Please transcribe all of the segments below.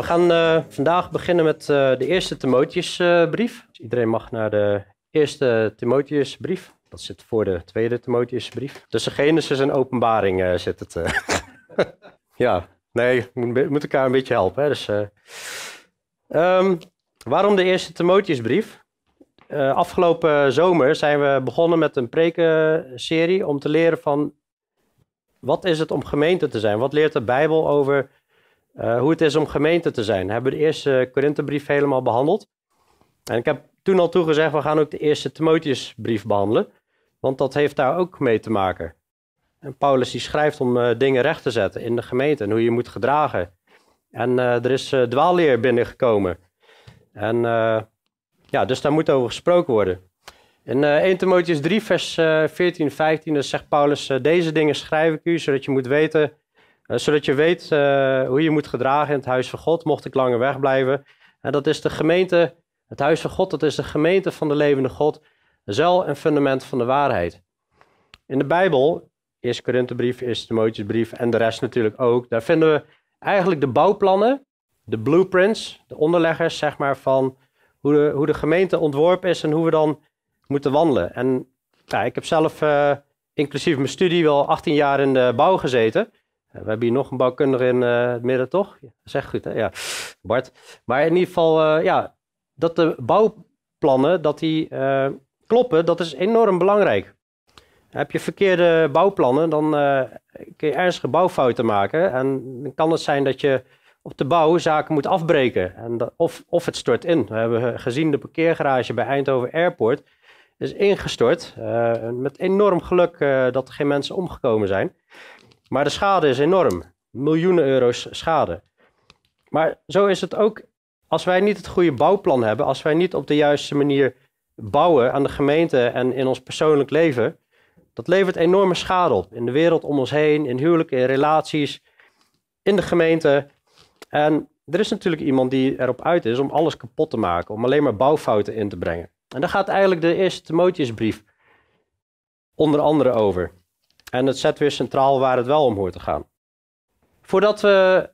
We gaan uh, vandaag beginnen met uh, de eerste Timotheusbrief. Dus iedereen mag naar de eerste Timotheusbrief. Dat zit voor de tweede Timotheusbrief. Tussen Genesis en Openbaring uh, zit het. ja, nee, we moeten elkaar een beetje helpen. Hè? Dus, um, waarom de eerste Timotheusbrief? afgelopen zomer zijn we begonnen met een prekenserie om te leren van wat is het om gemeente te zijn? Wat leert de Bijbel over uh, hoe het is om gemeente te zijn. We hebben de eerste Korinthebrief helemaal behandeld. En ik heb toen al toegezegd, we gaan ook de eerste Timotheusbrief behandelen. Want dat heeft daar ook mee te maken. En Paulus die schrijft om uh, dingen recht te zetten in de gemeente en hoe je moet gedragen. En uh, er is dwaalleer binnengekomen. En ja, dus daar moet over gesproken worden. In 1 Timotheus 3, vers 14 en 15 zegt Paulus: Deze dingen schrijf ik u, zodat je moet weten eh, zodat je weet uh, hoe je moet gedragen in het huis van God, mocht ik langer wegblijven. En dat is de gemeente, het huis van God, dat is de gemeente van de levende God, zeil en fundament van de waarheid. In de Bijbel, 1 Korinthebrief, 1 Timotheusbrief en de rest natuurlijk ook, daar vinden we eigenlijk de bouwplannen, de blueprints, de onderleggers zeg maar van hoe de, hoe de gemeente ontworpen is en hoe we dan moeten wandelen. En ja, ik heb zelf, uh, inclusief mijn studie, wel 18 jaar in de bouw gezeten. We hebben hier nog een bouwkundige in uh, het midden, toch? Zeg goed, hè? Ja, Bart. Maar in ieder geval, uh, ja, dat de bouwplannen, dat die kloppen, dat is enorm belangrijk. Heb je verkeerde bouwplannen, dan kun je ernstige bouwfouten maken. En dan kan het zijn dat je op de bouw zaken moet afbreken. En of, of het stort in. We hebben gezien de parkeergarage bij Eindhoven Airport is ingestort. met enorm geluk dat er geen mensen omgekomen zijn. Maar de schade is enorm. Miljoenen euro's schade. Maar zo is het ook als wij niet het goede bouwplan hebben, als wij niet op de juiste manier bouwen aan de gemeente en in ons persoonlijk leven, dat levert enorme schade op. In de wereld om ons heen, in huwelijken, in relaties, in de gemeente. En er is natuurlijk iemand die erop uit is om alles kapot te maken, om alleen maar bouwfouten in te brengen. En daar gaat eigenlijk de eerste Timotheusbrief onder andere over. En het zet weer centraal waar het wel om hoort te gaan. Voordat we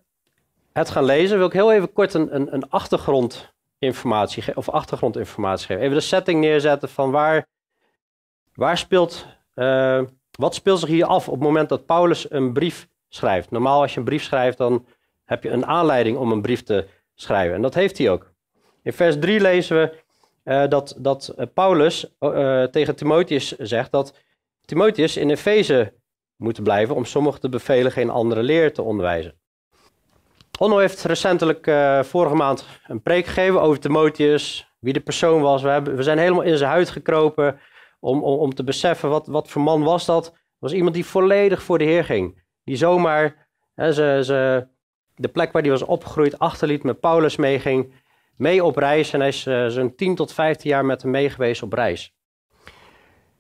het gaan lezen, wil ik heel even kort een, een, een achtergrondinformatie, of achtergrondinformatie geven. Even de setting neerzetten van waar, waar speelt, uh, wat speelt zich hier af op het moment dat Paulus een brief schrijft. Normaal als je een brief schrijft, dan heb je een aanleiding om een brief te schrijven. En dat heeft hij ook. In vers 3 lezen we uh, dat, dat Paulus uh, tegen Timotheus zegt dat Timotheus in Efeze moeten blijven om sommigen te bevelen geen andere leer te onderwijzen. Onno heeft recentelijk uh, vorige maand een preek gegeven over Timotheus, wie de persoon was. We, hebben, we zijn helemaal in zijn huid gekropen om, om, om te beseffen wat, wat voor man was dat. Was iemand die volledig voor de Heer ging. Die zomaar hè, ze, ze, de plek waar hij was opgegroeid achterliet, met Paulus meeging, mee op reis. En hij is uh, zo'n 10 tot 15 jaar met hem meegeweest op reis.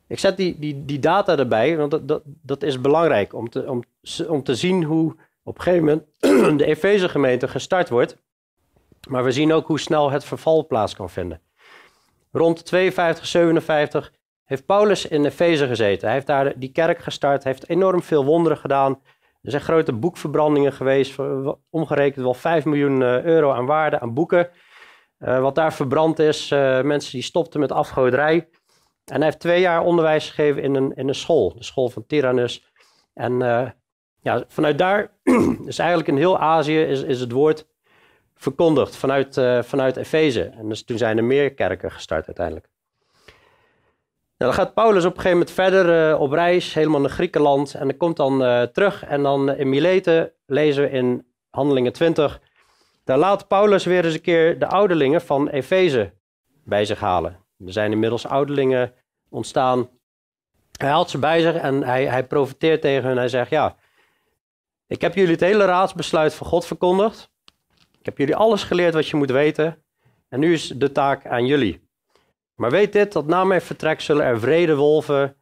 Ik zet die, die, data erbij, want dat, dat, is belangrijk om te, om, om te zien hoe op een gegeven moment de Efeze gemeente gestart wordt. Maar we zien ook hoe snel het verval plaats kan vinden. Rond 52, 57 heeft Paulus in Efeze gezeten. Hij heeft daar die kerk gestart, heeft enorm veel wonderen gedaan. Er zijn grote boekverbrandingen geweest, omgerekend wel 5 miljoen eh, euro aan waarde aan boeken. Uh, wat daar verbrand is, uh, mensen die stopten met afgoderij. En hij heeft twee jaar onderwijs gegeven in een, in een school, de school van Tyrannus. En uh, ja, vanuit daar, dus eigenlijk in heel Azië, is, is het woord verkondigd vanuit, uh, vanuit Efeze. En dus toen zijn er meer kerken gestart uiteindelijk. Nou, dan gaat Paulus op een gegeven moment verder uh, op reis, helemaal naar Griekenland. En dan komt dan terug en dan in Mileten lezen we in Handelingen 20. Daar laat Paulus weer eens een keer de ouderlingen van Efeze bij zich halen. Er zijn inmiddels ouderlingen ontstaan. Hij haalt ze bij zich en hij, hij profiteert tegen hen. Hij zegt, ja, ik heb jullie het hele raadsbesluit van God verkondigd. Ik heb jullie alles geleerd wat je moet weten. En nu is de taak aan jullie. Maar weet dit, dat na mijn vertrek zullen er vrede wolven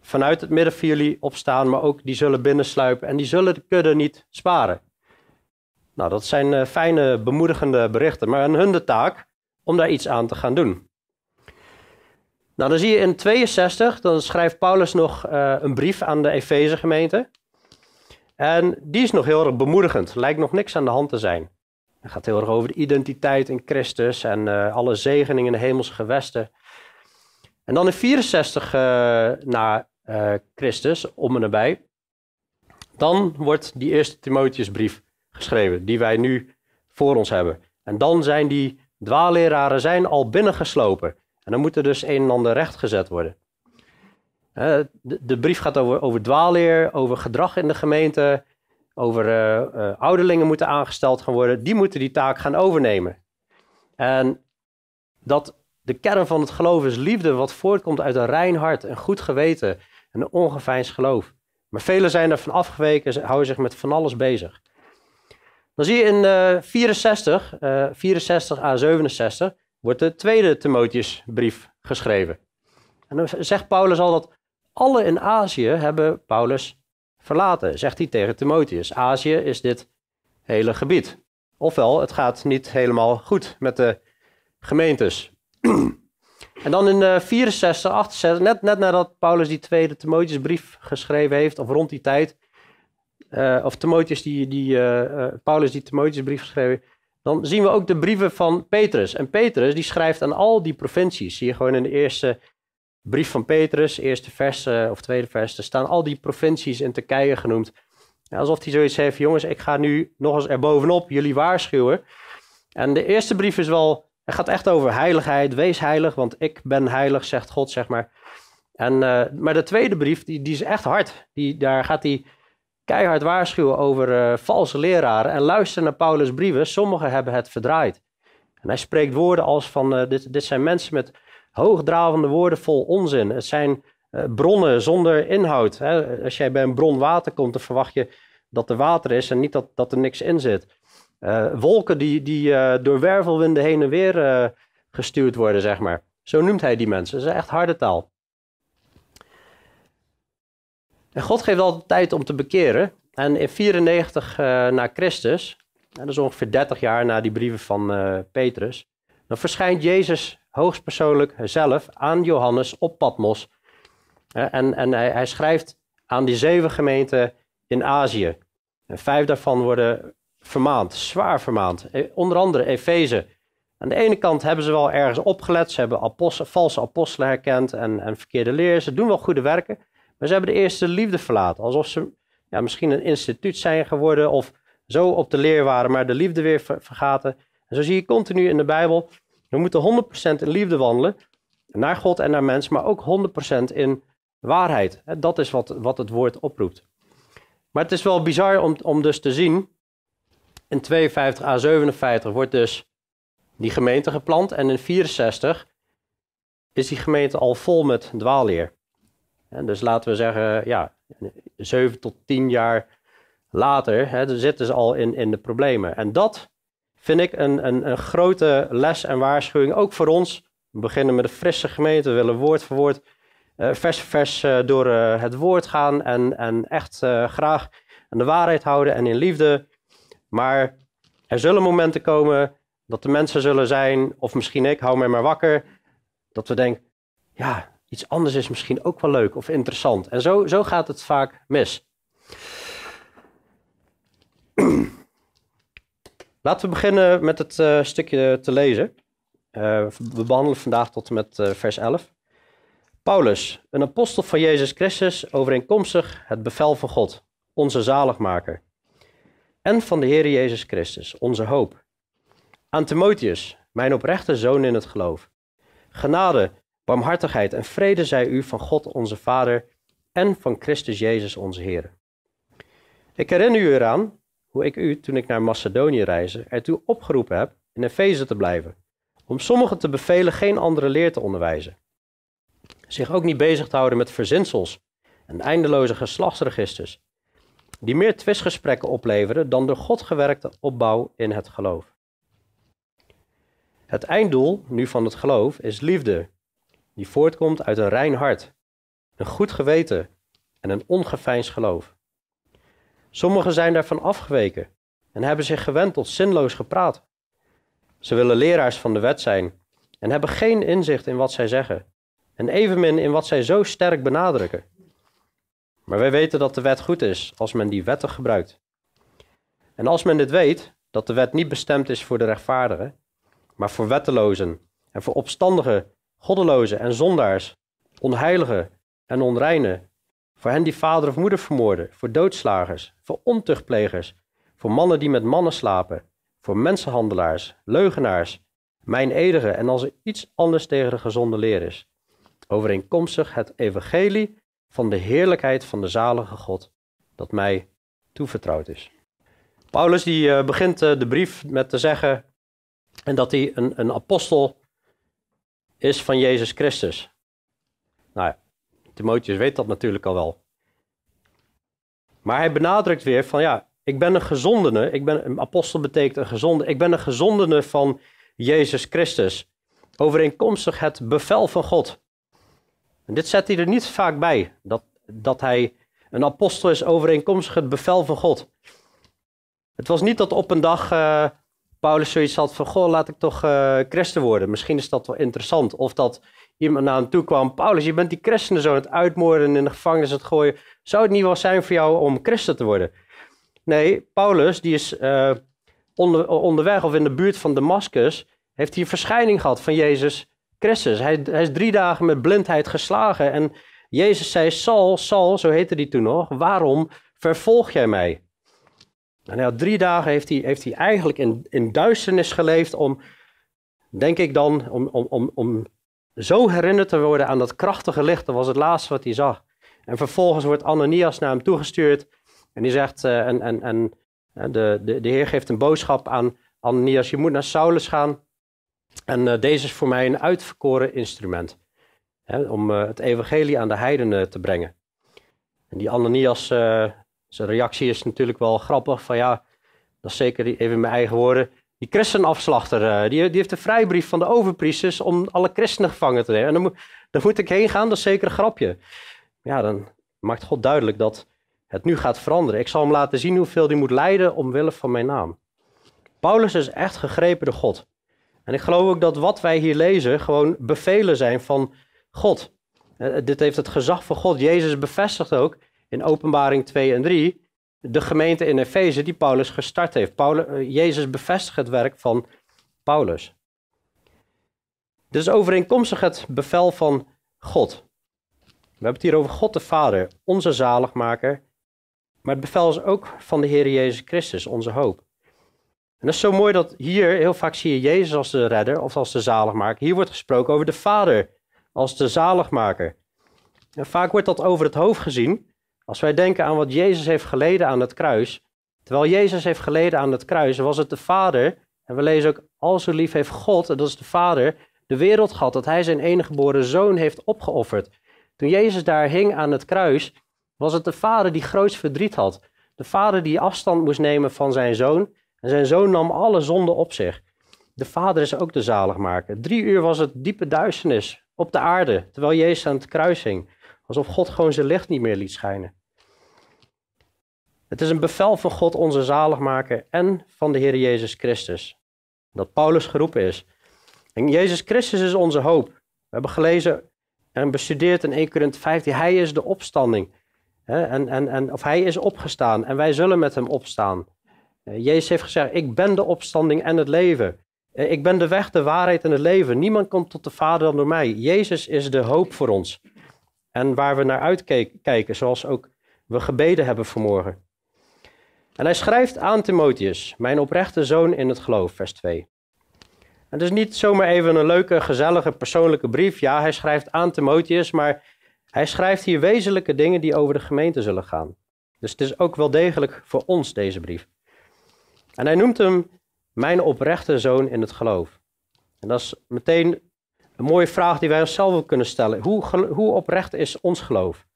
vanuit het midden van jullie opstaan, maar ook die zullen binnensluipen en die zullen de kudde niet sparen. Nou, dat zijn uh, fijne, bemoedigende berichten, maar aan hun de taak om daar iets aan te gaan doen. Nou, dan zie je in 62, dan schrijft Paulus nog uh, een brief aan de Efeze gemeente. En die is nog heel erg bemoedigend. Lijkt nog niks aan de hand te zijn. Het gaat heel erg over de identiteit in Christus en uh, alle zegeningen in de hemelse gewesten. En dan in 64 uh, na uh, Christus, om en nabij, dan wordt die eerste Timotheusbrief geschreven, die wij nu voor ons hebben. En dan zijn die dwaalleraren zijn al binnengeslopen. En dan moet er dus een en ander rechtgezet worden. De, de, brief gaat over, over dwaalleer, over gedrag in de gemeente, over uh, ouderlingen moeten aangesteld gaan worden. Die moeten die taak gaan overnemen. En dat de kern van het geloof is liefde, wat voortkomt uit een rein hart, een goed geweten en een ongeveinsd geloof. Maar velen zijn ervan afgeweken, houden zich met van alles bezig. Dan zie je in uh, 64, uh, 64 à 67, wordt de tweede Timotheusbrief geschreven. En dan zegt Paulus al dat alle in Azië hebben Paulus verlaten, zegt hij tegen Timotheus. Azië is dit hele gebied. Ofwel, het gaat niet helemaal goed met de gemeentes. en dan in uh, 64, 68, net, net nadat Paulus die tweede Timotheusbrief geschreven heeft, of rond die tijd, uh, of Timotheus die, die, uh, Paulus die Timotheusbrief geschreven dan zien we ook de brieven van Petrus. En Petrus die schrijft aan al die provincies. Zie je gewoon in de eerste brief van Petrus, eerste vers of tweede vers, er staan al die provincies in Turkije genoemd. alsof hij zoiets heeft, jongens, ik ga nu nog eens erbovenop jullie waarschuwen. En de eerste brief is wel, het gaat echt over heiligheid, wees heilig, want ik ben heilig, zegt God, zeg maar. En, uh, maar de tweede brief, die, die is echt hard. Die, daar gaat hij keihard waarschuwen over uh, valse leraren. En luister naar Paulus' brieven, sommigen hebben het verdraaid. En hij spreekt woorden als van, uh, dit, dit zijn mensen met hoogdravende woorden vol onzin. Het zijn uh, bronnen zonder inhoud. Hè? Als jij bij een bron water komt, dan verwacht je dat er water is en niet dat, dat er niks in zit. wolken die, die door wervelwinden heen en weer gestuurd worden, zeg maar. Zo noemt hij die mensen. Dat is echt harde taal. En God geeft altijd tijd om te bekeren. En in 94 uh, na Christus, dat is ongeveer 30 jaar na die brieven van uh, Petrus, dan verschijnt Jezus hoogstpersoonlijk zelf aan Johannes op Patmos. En en hij, hij, schrijft aan die zeven gemeenten in Azië. En vijf daarvan worden vermaand, zwaar vermaand. E, onder andere Efeze. Aan de ene kant hebben ze wel ergens opgelet, ze hebben valse apostelen herkend en, en verkeerde leer. Ze doen wel goede werken. Maar ze hebben de eerste liefde verlaten. Alsof ze ja, misschien een instituut zijn geworden of zo op de leer waren, maar de liefde weer vergaten. En zo zie je continu in de Bijbel, we moeten 100% in liefde wandelen. Naar God en naar mens, maar ook 100% in waarheid. Dat is wat, wat het woord oproept. Maar het is wel bizar om, om dus te zien. In 52 à 57 wordt dus die gemeente geplant. En in 64 is die gemeente al vol met dwaalleer. En dus laten we zeggen, ja, zeven tot tien jaar later hè, zitten ze al in, in de problemen. En dat vind ik een, een, een grote les en waarschuwing, ook voor ons. We beginnen met een frisse gemeente, we willen woord voor woord, uh, vers voor vers uh, door uh, het woord gaan en, en echt graag aan de waarheid houden en in liefde. Maar er zullen momenten komen dat de mensen zullen zijn, of misschien ik, hou mij maar wakker, dat we denken, ja, iets anders is misschien ook wel leuk of interessant. En zo, zo gaat het vaak mis. Laten we beginnen met het uh, stukje te lezen. Uh, we behandelen vandaag tot en met uh, vers 11. Paulus, een apostel van Jezus Christus, overeenkomstig het bevel van God, onze zaligmaker. En van de Heer Jezus Christus, onze hoop. Aan Timotheus, mijn oprechte zoon in het geloof. Genade, Barmhartigheid en vrede zij u van God onze Vader en van Christus Jezus onze Heer. Ik herinner u eraan hoe ik u, toen ik naar Macedonië reisde, ertoe opgeroepen heb in Efeze te blijven, om sommigen te bevelen geen andere leer te onderwijzen. Zich ook niet bezig te houden met verzinsels en eindeloze geslachtsregisters, die meer twistgesprekken opleveren dan door God gewerkte opbouw in het geloof. Het einddoel nu van het geloof is liefde, die voortkomt uit een rein hart, een goed geweten en een ongeveinsd geloof. Sommigen zijn daarvan afgeweken en hebben zich gewend tot zinloos gepraat. Ze willen leraars van de wet zijn en hebben geen inzicht in wat zij zeggen en evenmin in wat zij zo sterk benadrukken. Maar wij weten dat de wet goed is als men die wetten gebruikt. En als men dit weet, dat de wet niet bestemd is voor de rechtvaardigen, maar voor wettelozen en voor opstandigen, goddelozen en zondaars, onheiligen en onreinen, voor hen die vader of moeder vermoorden, voor doodslagers, voor ontuchtplegers, voor mannen die met mannen slapen, voor mensenhandelaars, leugenaars, mijn edige en als er iets anders tegen de gezonde leer is, overeenkomstig het evangelie van de heerlijkheid van de zalige God, dat mij toevertrouwd is. Paulus die uh, begint uh, de brief met te zeggen en dat hij een, een apostel is van Jezus Christus. Nou ja, Timotheus weet dat natuurlijk al wel. Maar hij benadrukt weer van ja, ik ben een gezondene, ik ben, een apostel betekent een gezonde, ik ben een gezondene van Jezus Christus. Overeenkomstig het bevel van God. En dit zet hij er niet vaak bij, dat, dat hij een apostel is overeenkomstig het bevel van God. Het was niet dat op een dag uh, Paulus zoiets had van, goh, laat ik toch uh, christen worden. Misschien is dat wel interessant. Of dat iemand naar hem toe kwam, Paulus, je bent die christenen zo aan het uitmoorden en in de gevangenis het gooien. Zou het niet wel zijn voor jou om christen te worden? Nee, Paulus, die is uh, onder, onderweg of in de buurt van Damascus, heeft hij een verschijning gehad van Jezus Christus. Hij, hij, is drie dagen met blindheid geslagen en Jezus zei, Saul, Saul, zo heette hij toen nog, waarom vervolg jij mij? En ja, drie dagen heeft hij, heeft hij eigenlijk in, in duisternis geleefd om, denk ik dan, om, om, om, om zo herinnerd te worden aan dat krachtige licht. Dat was het laatste wat hij zag. En vervolgens wordt Ananias naar hem toegestuurd. En die zegt, uh, en, en, en de, de, de Heer geeft een boodschap aan Ananias, je moet naar Saulus gaan. En uh, deze is voor mij een uitverkoren instrument. Hè, om het evangelie aan de heidenen te brengen. En die Ananias, zijn reactie is natuurlijk wel grappig. Van ja, dat is zeker even mijn eigen woorden. Die christenafslachter, uh, die, die heeft een vrijbrief van de overpriesters om alle christenen gevangen te nemen. En dan moet, dan moet ik heen gaan, dat is zeker een grapje. Ja, dan maakt God duidelijk dat het nu gaat veranderen. Ik zal hem laten zien hoeveel hij moet lijden omwille van mijn naam. Paulus is echt gegrepen door God. En ik geloof ook dat wat wij hier lezen gewoon bevelen zijn van God. Uh, dit heeft het gezag van God. Jezus bevestigt ook in Openbaring 2 en 3 de gemeente in Efeze die Paulus gestart heeft. Paulus, eh, Jezus bevestigt het werk van Paulus. Is overeenkomstig het bevel van God. We hebben het hier over God de Vader, onze zaligmaker. Maar het bevel is ook van de Heer Jezus Christus, onze hoop. En dat is zo mooi dat hier heel vaak zie je Jezus als de redder of als de zaligmaker. Hier wordt gesproken over de Vader als de zaligmaker. En vaak wordt dat over het hoofd gezien. Als wij denken aan wat Jezus heeft geleden aan het kruis, terwijl Jezus heeft geleden aan het kruis, was het de Vader, en we lezen ook, al zo lief heeft God, dat is de Vader, de wereld gehad, dat hij zijn enige geboren zoon heeft opgeofferd. Toen Jezus daar hing aan het kruis, was het de Vader die groot verdriet had. De Vader die afstand moest nemen van zijn zoon, en zijn zoon nam alle zonden op zich. De Vader is ook de zaligmaker. Drie uur was het diepe duisternis op de aarde, terwijl Jezus aan het kruis hing. Alsof God gewoon zijn licht niet meer liet schijnen. Het is een bevel van God, onze zaligmaker, en van de Heer Jezus Christus. Dat Paulus geroepen is. En Jezus Christus is onze hoop. We hebben gelezen en bestudeerd in 1 Corinthië 15. Hij is de opstanding. En, en, en, of hij is opgestaan en wij zullen met hem opstaan. Eh, Jezus heeft gezegd, ik ben de opstanding en het leven. Eh, ik ben de weg, de waarheid en het leven. Niemand komt tot de Vader dan door mij. Jezus is de hoop voor ons. En waar we naar uitkijken, zoals ook we gebeden hebben vanmorgen. En hij schrijft aan Timotheus, mijn oprechte zoon in het geloof, vers 2. En het is niet zomaar even een leuke, gezellige, persoonlijke brief. Ja, hij schrijft aan Timotheus, maar hij schrijft hier wezenlijke dingen die over de gemeente zullen gaan. Dus het is ook wel degelijk voor ons, deze brief. En hij noemt hem mijn oprechte zoon in het geloof. En dat is meteen een mooie vraag die wij onszelf ook kunnen stellen. Hoe, hoe oprecht is ons geloof?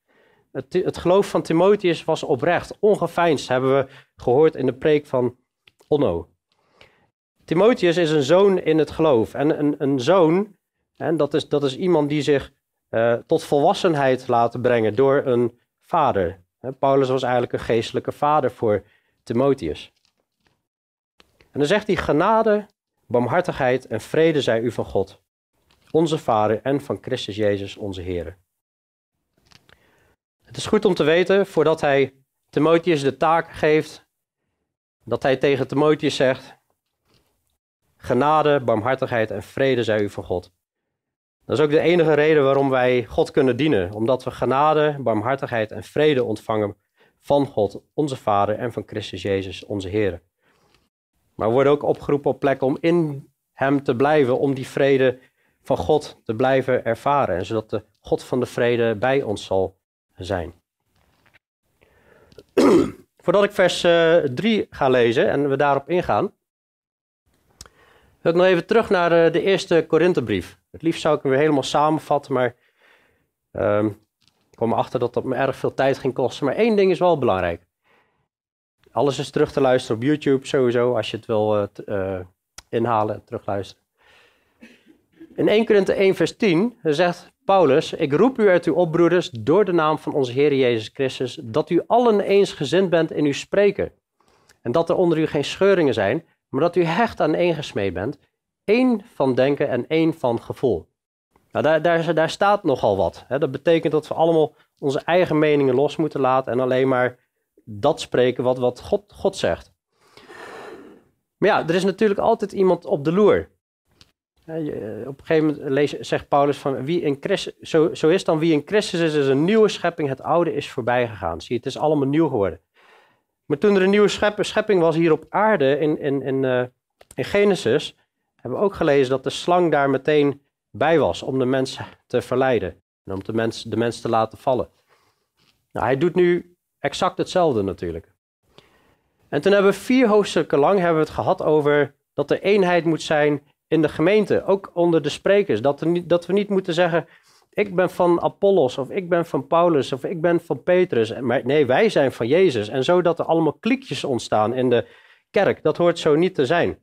Het, het, geloof van Timotheus was oprecht, ongeveinsd, hebben we gehoord in de preek van Onno. Timotheus is een zoon in het geloof. En een, een zoon, dat, is, dat is iemand die zich uh, tot volwassenheid laat brengen door een vader. Paulus was eigenlijk een geestelijke vader voor Timotheus. En dan zegt hij: genade, barmhartigheid en vrede zij u van God, onze Vader en van Christus Jezus, onze Heer. Het is goed om te weten, voordat hij Timotheus de taak geeft dat hij tegen Timotheus zegt: Genade, barmhartigheid en vrede zij u van God. Dat is ook de enige reden waarom wij God kunnen dienen, omdat we genade, barmhartigheid en vrede ontvangen van God, onze Vader, en van Christus Jezus, onze Heer. Maar we worden ook opgeroepen op plekken om in Hem te blijven, om die vrede van God te blijven ervaren, en zodat de God van de vrede bij ons zal zijn. Voordat ik vers 3 uh, ga lezen en we daarop ingaan, wil ik nog even terug naar uh, de eerste Korinthebrief. Het liefst zou ik hem weer helemaal samenvatten, maar um, ik kwam erachter dat dat me erg veel tijd ging kosten. Maar één ding is wel belangrijk. Alles is terug te luisteren op YouTube sowieso, als je het wil uh, inhalen en terugluisteren. In 1 Korinthe 1 vers 10 zegt Paulus, ik roep u uit op, broeders, door de naam van onze Heer Jezus Christus, dat u allen eensgezind bent in uw spreken. En dat er onder u geen scheuringen zijn, maar dat u hecht aan één gesmeed bent, één van denken en één van gevoel. Nou, daar, daar, daar staat nogal wat. Hè. Dat betekent dat we allemaal onze eigen meningen los moeten laten en alleen maar dat spreken wat, wat God, God zegt. Maar ja, er is natuurlijk altijd iemand op de loer. Eh, op een gegeven moment zegt Paulus van wie in Christus, zo, zo is dan wie in Christus is, is een nieuwe schepping, het oude is voorbij gegaan. Zie het is allemaal nieuw geworden. Maar toen er een nieuwe schepping was hier op aarde in, in, in, uh, in Genesis, hebben we ook gelezen dat de slang daar meteen bij was om de mensen te verleiden en om de mens, de mens te laten vallen. Nou, hij doet nu exact hetzelfde natuurlijk. En toen hebben we vier hoofdstukken lang hebben we het gehad over dat er eenheid moet zijn in de gemeente, ook onder de sprekers. Dat, niet, dat we niet moeten zeggen, ik ben van Apollos, of ik ben van Paulus, of ik ben van Petrus. Maar nee, wij zijn van Jezus. En zo dat er allemaal kliekjes ontstaan in de kerk. Dat hoort zo niet te zijn.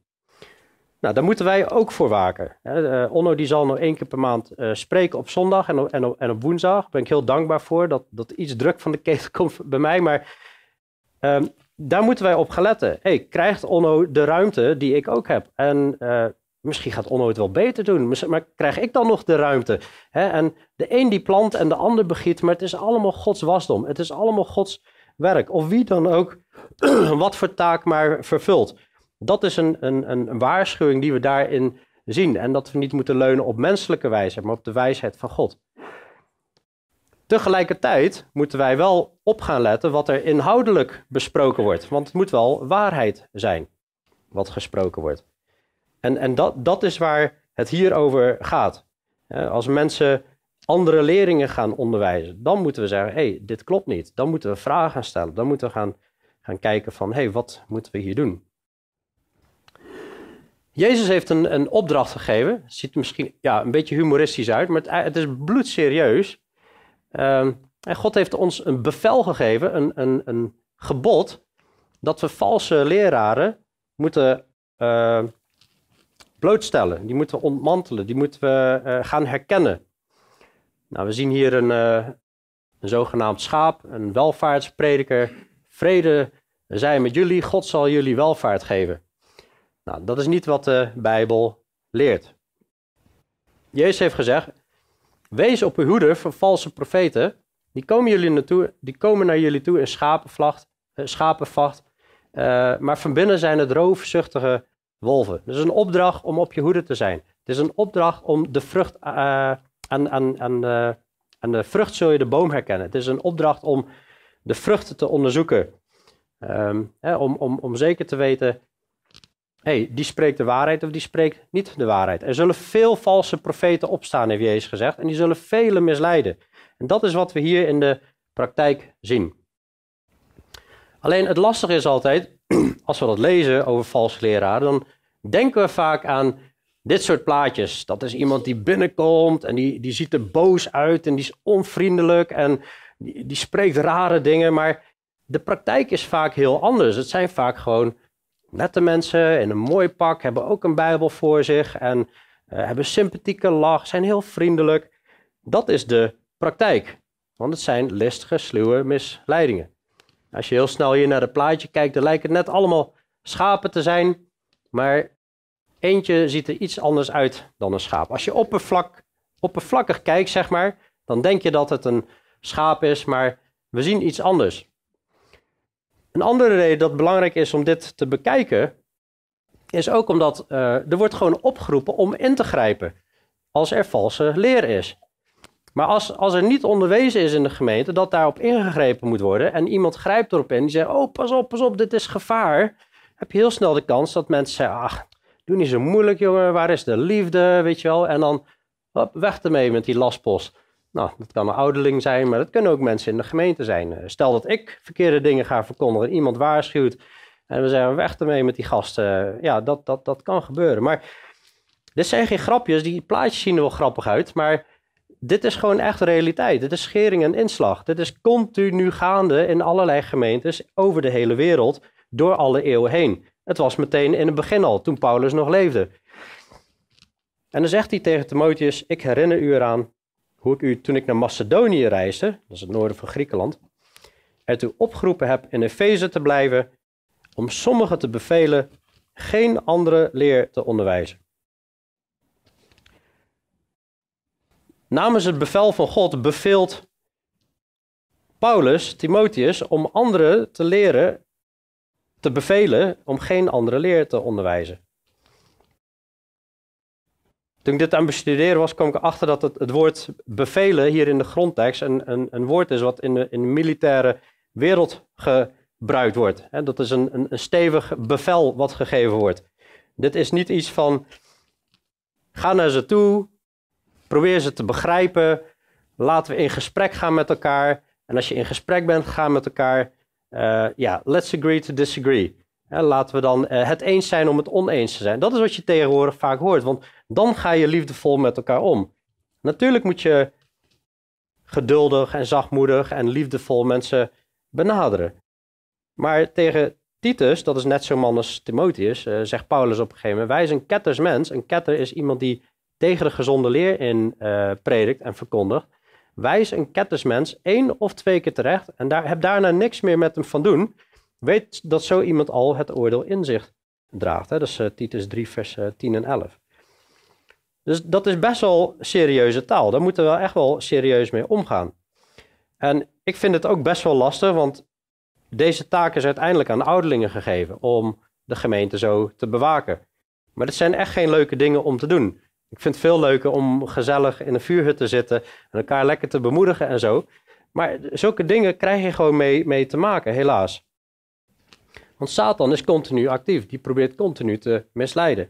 Nou, daar moeten wij ook voor waken. Uh, Onno die zal nog één keer per maand uh, spreken op zondag en op, en, en op woensdag. Daar ben ik heel dankbaar voor. Dat, dat iets druk van de ketel komt bij mij. Maar uh, daar moeten wij op gaan letten. Hey, krijgt Onno de ruimte die ik ook heb? En uh, Misschien gaat Onno het wel beter doen, maar krijg ik dan nog de ruimte? En de een die plant en de ander begiet, maar het is allemaal Gods wasdom. Het is allemaal Gods werk. Of wie dan ook wat voor taak maar vervult. Dat is een, een, een waarschuwing die we daarin zien. En dat we niet moeten leunen op menselijke wijsheid, maar op de wijsheid van God. Tegelijkertijd moeten wij wel op gaan letten wat er inhoudelijk besproken wordt. Want het moet wel waarheid zijn wat gesproken wordt. En, en dat, dat is waar het hier over gaat. Als mensen andere leerlingen gaan onderwijzen, dan moeten we zeggen: hé, hey, dit klopt niet. Dan moeten we vragen gaan stellen. Dan moeten we gaan, gaan kijken van: hé, hey, wat moeten we hier doen? Jezus heeft een, een opdracht gegeven. Ziet er misschien ja, een beetje humoristisch uit, maar het, het is bloedserieus. Um, en God heeft ons een bevel gegeven, een, een, een gebod, dat we valse leraren moeten uh, blootstellen. Die moeten we ontmantelen. Die moeten we uh, gaan herkennen. Nou, we zien hier een, uh, een zogenaamd schaap, een welvaartsprediker. Vrede zij met jullie, God zal jullie welvaart geven. Nou, dat is niet wat de Bijbel leert. Jezus heeft gezegd: Wees op uw hoede voor valse profeten. Die komen, jullie naartoe, die komen naar jullie toe in schapenvacht, uh, schapenvacht maar van binnen zijn het roofzuchtige wolven. Is een opdracht om op je hoede te zijn. Het is een opdracht om de vrucht, uh, aan, de, vrucht zul je de boom herkennen. Het is een opdracht om de vruchten te onderzoeken. Um, hè, om, om, om zeker te weten, hey, die spreekt de waarheid of die spreekt niet de waarheid. Er zullen veel valse profeten opstaan, heeft Jezus gezegd, en die zullen velen misleiden. En dat is wat we hier in de praktijk zien. Alleen het lastige is altijd, als we dat lezen over valse leraren, dan denken we vaak aan dit soort plaatjes. Dat is iemand die binnenkomt en die, die ziet er boos uit en die is onvriendelijk en die, die spreekt rare dingen. Maar de praktijk is vaak heel anders. Het zijn vaak gewoon nette mensen in een mooi pak, hebben ook een Bijbel voor zich en uh, hebben sympathieke lach, zijn heel vriendelijk. Dat is de praktijk. Want het zijn listige, sluwe misleidingen. Als je heel snel hier naar het plaatje kijkt, dan lijkt het net allemaal schapen te zijn. Maar eentje ziet er iets anders uit dan een schaap. Als je oppervlak, oppervlakkig kijkt, zeg maar, dan denk je dat het een schaap is, maar we zien iets anders. Een andere reden dat belangrijk is om dit te bekijken, is ook omdat uh, er wordt gewoon opgeroepen om in te grijpen als er valse leer is. Maar als, als er niet onderwezen is in de gemeente dat daarop ingegrepen moet worden en iemand grijpt erop in die zegt, oh pas op, pas op, dit is gevaar, heb je heel snel de kans dat mensen zeggen, ach, doe niet zo moeilijk jongen, waar is de liefde, weet je wel, en dan hop, weg ermee met die lastpost. Nou, dat kan een ouderling zijn, maar dat kunnen ook mensen in de gemeente zijn. Eh, stel dat ik verkeerde dingen ga verkondigen, iemand waarschuwt en we zeggen weg ermee met die gasten. Ja, dat, dat, dat kan gebeuren. Maar dit zijn geen grapjes, die plaatjes zien er wel grappig uit, maar dit is gewoon echt realiteit. Dit is schering en inslag. Dit is continu gaande in allerlei gemeentes over de hele wereld, door alle eeuwen heen. Het was meteen in het begin al, toen Paulus nog leefde. En dan zegt hij tegen Timotheus: Ik herinner u eraan hoe ik u toen ik naar Macedonië reisde, dat is het noorden van Griekenland, ertoe opgeroepen heb in Efeze te blijven, om sommigen te bevelen geen andere leer te onderwijzen. Namens het bevel van God beveelt Paulus Timotheus om anderen te leren, te bevelen om geen andere leer te onderwijzen. Toen ik dit aan bestuderen was, kwam ik erachter dat het, woord bevelen hier in de grondtekst een, een, een woord is wat in de, in militaire wereld gebruikt wordt. dat is een, een, een stevig bevel wat gegeven wordt. Dit is niet iets van ga naar ze toe, probeer ze te begrijpen, laten we in gesprek gaan met elkaar. En als je in gesprek bent, gaan met elkaar, uh, ja, let's agree to disagree. laten we dan uh, het eens zijn om het oneens te zijn. Dat is wat je tegenwoordig vaak hoort, want dan ga je liefdevol met elkaar om. Natuurlijk moet je geduldig en zachtmoedig en liefdevol mensen benaderen. Maar tegen Titus, dat is net zo'n man als Timotheus, zegt Paulus op een gegeven moment: Wij zijn kettersmens. Een ketter is iemand die tegen de gezonde leer in uh, predikt en verkondigt. Wijs een kettersmens één of twee keer terecht en daar, heb daarna niks meer met hem van doen. Weet dat zo iemand al het oordeel in zich draagt. Hè? Dat is uh, Titus 3, vers 10 en 11. Dus dat is best wel serieuze taal. Daar moeten we echt wel serieus mee omgaan. En ik vind het ook best wel lastig, want deze taak is uiteindelijk aan ouderlingen gegeven om de gemeente zo te bewaken. Maar het zijn echt geen leuke dingen om te doen. Ik vind het veel leuker om gezellig in een vuurhut te zitten en elkaar lekker te bemoedigen en zo. Maar zulke dingen krijg je gewoon mee, mee te maken, helaas. Want Satan is continu actief. Die probeert continu te misleiden.